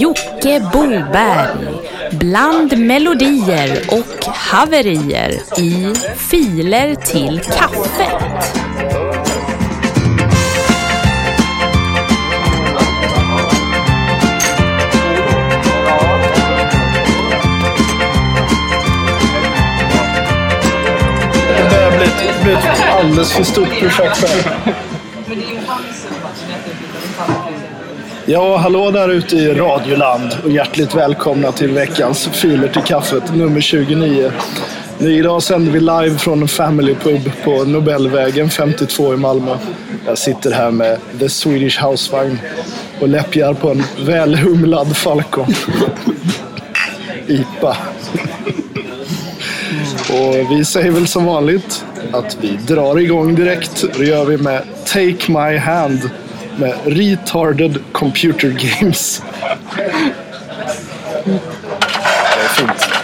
Jocke Boberg. Bland melodier och haverier i Filer till kaffet. Det börjar bli ett, ett alldeles för stort projekt här. Ja, hallå där ute i Radioland och hjärtligt välkomna till veckans Filer till kaffet nummer 29. Idag sänder vi live från en Family Pub på Nobelvägen 52 i Malmö. Jag sitter här med The Swedish Housevagn och läppjar på en välhumlad Falcon. IPA. Och vi säger väl som vanligt att vi drar igång direkt. Det gör vi med Take My Hand med Retarded Computer Games. Det är fint.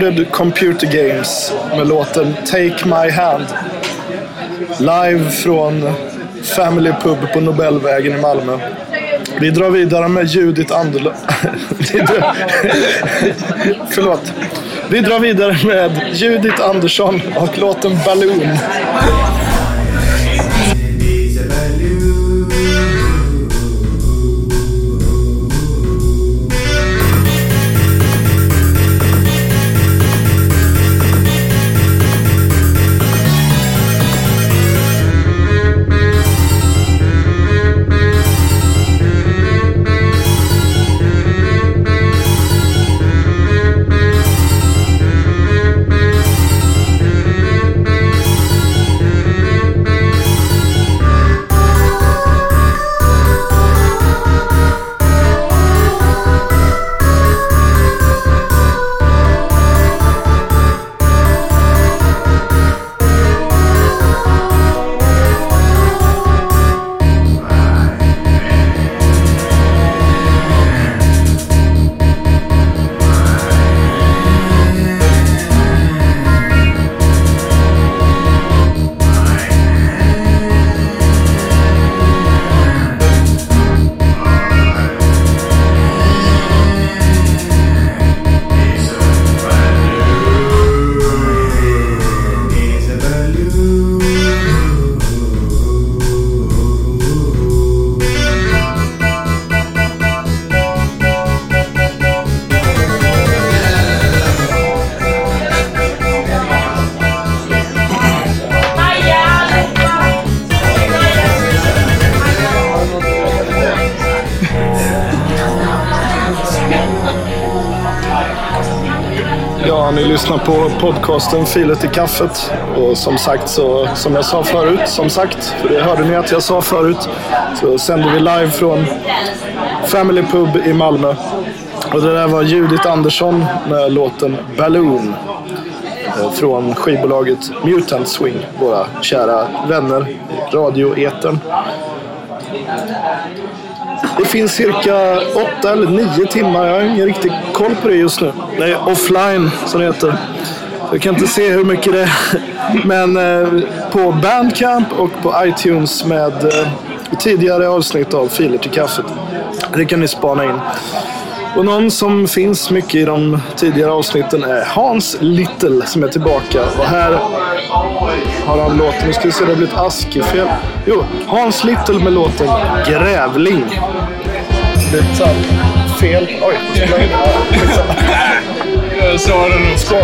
Recorded Computer Games med låten Take My Hand. Live från Family Pub på Nobelvägen i Malmö. Vi drar vidare med Judith Anderlund. Förlåt. Vi drar vidare med Judith Andersson och låten Balloon. På podcasten Filet i kaffet. Och som sagt, så, som jag sa förut, som sagt, för det hörde ni att jag sa förut, så sänder vi live från Family Pub i Malmö. Och det där var Judith Andersson med låten Balloon eh, från skivbolaget Mutant Swing, våra kära vänner i radioetern. Det finns cirka åtta eller nio timmar, jag har ingen riktig koll på det just nu. Det är offline som det heter. Jag kan inte se hur mycket det är. Men eh, på Bandcamp och på iTunes med eh, tidigare avsnitt av Filer till kaffet. Det kan ni spana in. Och någon som finns mycket i de tidigare avsnitten är Hans Little som är tillbaka. Och här har han låten, nu ska vi se, det har blivit askefel. Jo, Hans Little med låten Grävling. Lite så här fel. Oj. Jag sa det nog. Skål.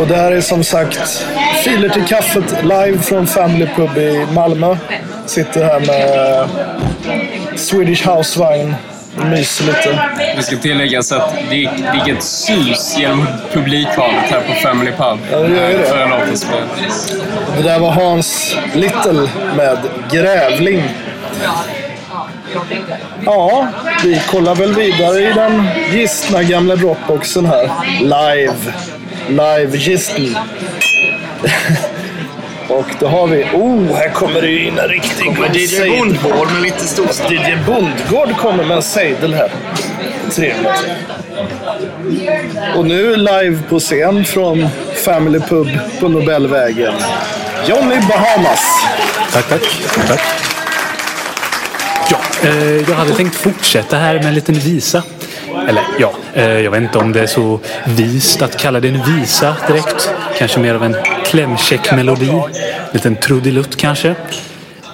Och det här är som sagt Filer till kaffet live från Family Pub i Malmö. Sitter här med Swedish House Wine. Myser lite. Det ska tilläggas att det gick, det gick ett sus genom publikhavet här på Family Pub. Ja, det gör ju det. Förra låten spelades. Det där var Hans Little med Grävling. Ja, vi kollar väl vidare i den gistna gamla Dropboxen här. Live. Live-gisten. Och då har vi... Oh, här kommer det ju in en riktig god sejdel. Bondgård med lite stor DJ Bondgård kommer med en sejdel här. Trevligt. Och nu live på scen från Family Pub på Nobelvägen. Johnny Bahamas. Tack, tack. tack. Ja, eh, jag hade tänkt fortsätta här med en liten visa. Eller ja, eh, jag vet inte om det är så vist att kalla det en visa direkt. Kanske mer av en klämkäck melodi. En liten trudelutt kanske.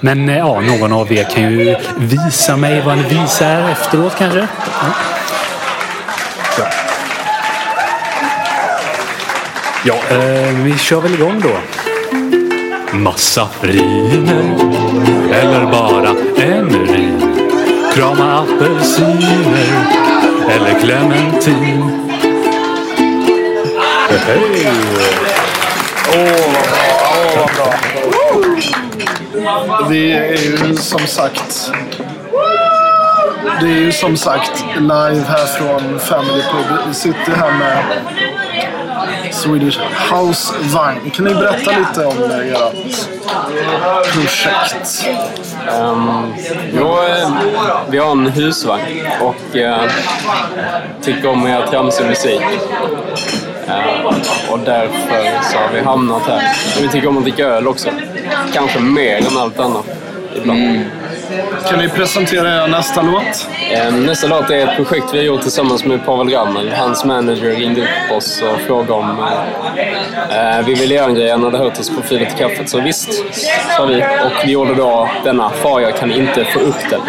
Men eh, ja, någon av er kan ju visa mig vad en visa är efteråt kanske. Ja. Ja, ja eh, vi kör väl igång då. Massa riner eller bara en rin. Krama apelsiner eller clementin. Hej! Det är ju som sagt... Det är ju som sagt live här från Family Pub. Vi sitter här med Swedish House Wine. Kan ni berätta lite om ert projekt? Um, jo, eh, vi har en husvagn och eh, tycker om att göra tramsig musik. Eh, och därför så har vi hamnat här. Vi tycker om att dricka öl också. Kanske mer än allt annat ibland. Kan ni presentera er nästa låt? Eh, nästa låt är ett projekt vi har gjort tillsammans med Pavel Ramel. Hans manager ringde upp oss och frågade om eh, vi ville göra en grej. Han hade hört oss på Filet i kaffet. Så visst, sa vi. Och vi gjorde då denna Far jag kan inte få upp den.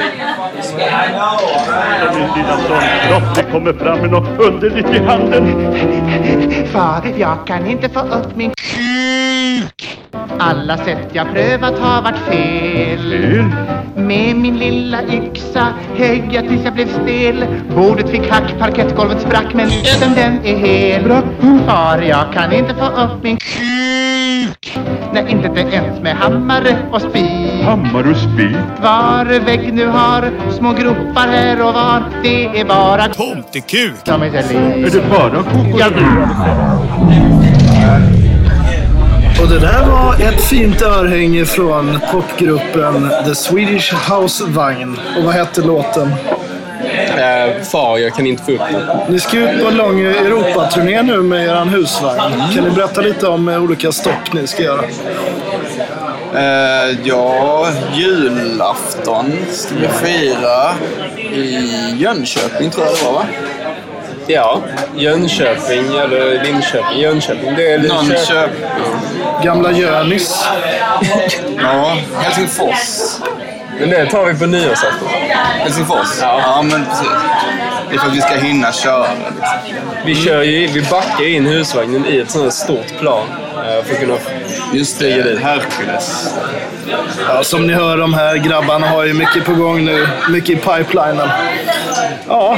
Det kommer fram med något underligt i handen. Far, jag kan inte få upp min kuk. Alla sätt jag prövat har varit fel. Fel? Med min lilla yxa högg jag tills jag blev stel. Bordet fick hack, parkettgolvet sprack men öden den är hel. Far, jag kan inte få upp min kuk. Nej, inte det ens med hammare och spik. Hammare och spik? Var vägg nu har små gropar här och var. Det är bara Tomtekuk! som är Är det bara kokos? Och det där var ett fint örhänge från popgruppen The Swedish House Vagn. Och vad hette låten? Eh, far, jag kan inte få upp den. Ni ska ut på en lång Europaturné nu med er husvagn. Kan ni berätta lite om eh, olika stopp ni ska göra? Eh, ja, julafton ska vi fira i Jönköping tror jag det var va? Ja, Jönköping eller Linköping. Jönköping, det är Någon Linköping. Gamla Jönis. Ja, Helsingfors. Men det tar vi på nyårsafton. Helsingfors? Ja. ja, men precis. Det är för att vi ska hinna köra. Liksom. Vi kör ju, vi backar in husvagnen i ett sånt här stort plan. eh, För att kunna... Just det, dit. Hercules. Ja, som ni hör, de här grabbarna har ju mycket på gång nu. Mycket i pipelinen. Ja.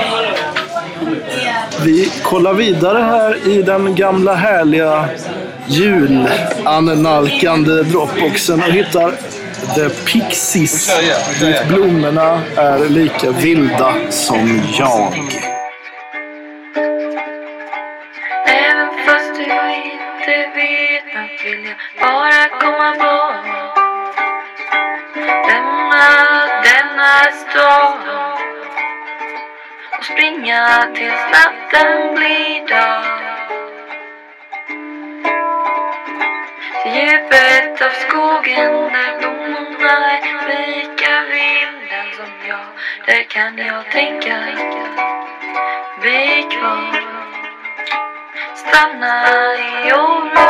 Vi kollar vidare här i den gamla härliga julanalkande dropboxen och hittar The Pixies. Dit blommorna är lika vilda som jag. Även fast du inte vet nåt vill jag bara komma bort Lämna denna stad och springa tills natten blir dag djupet av skogen där blommorna är lika vilda som jag Där kan jag tänka. Bli kvar Stanna i oro.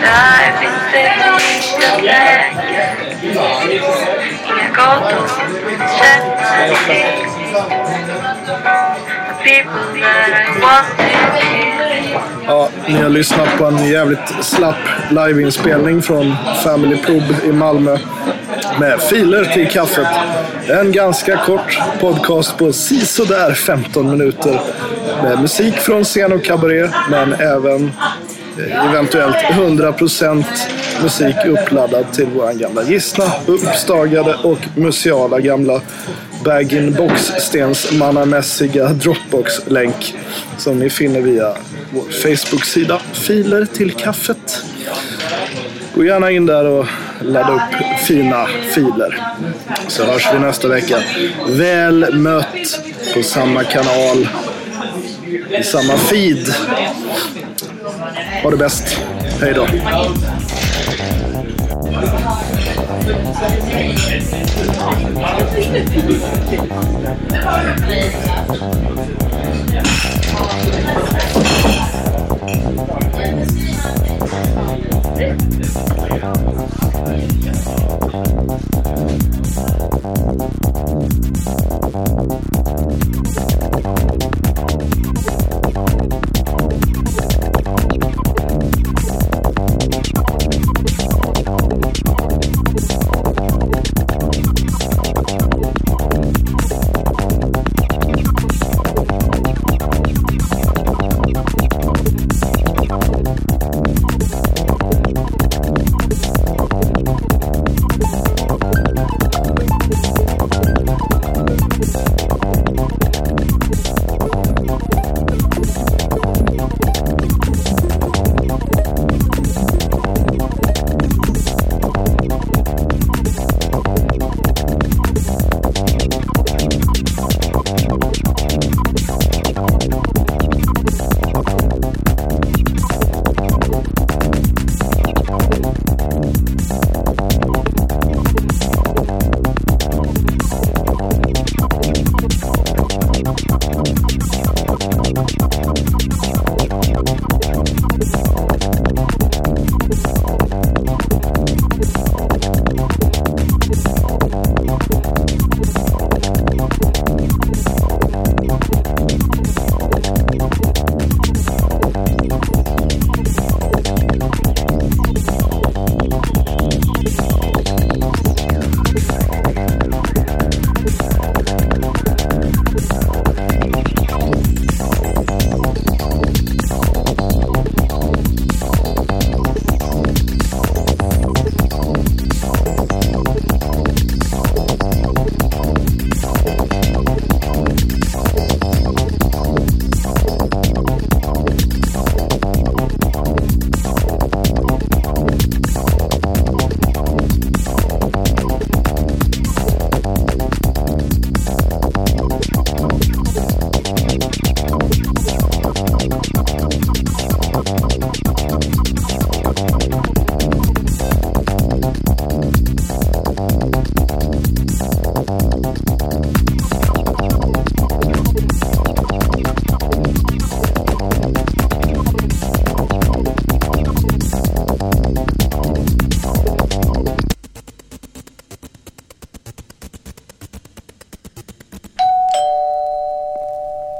Där finns det inga vägar Inga gator känna till. Ja, ni har lyssnat på en jävligt slapp liveinspelning från Family Pub i Malmö med filer till kaffet. En ganska kort podcast på sisådär 15 minuter med musik från scen och kabaré, men även eventuellt 100% musik uppladdad till våran gamla gissna, uppstagade och museala gamla bag-in-box-stensmannamässiga Dropbox-länk som ni finner via vår Facebook-sida Filer till kaffet. Gå gärna in där och ladda upp fina filer. Så hörs vi nästa vecka. Väl mött på samma kanal, i samma feed. Ha det bäst. Hej då. Thank.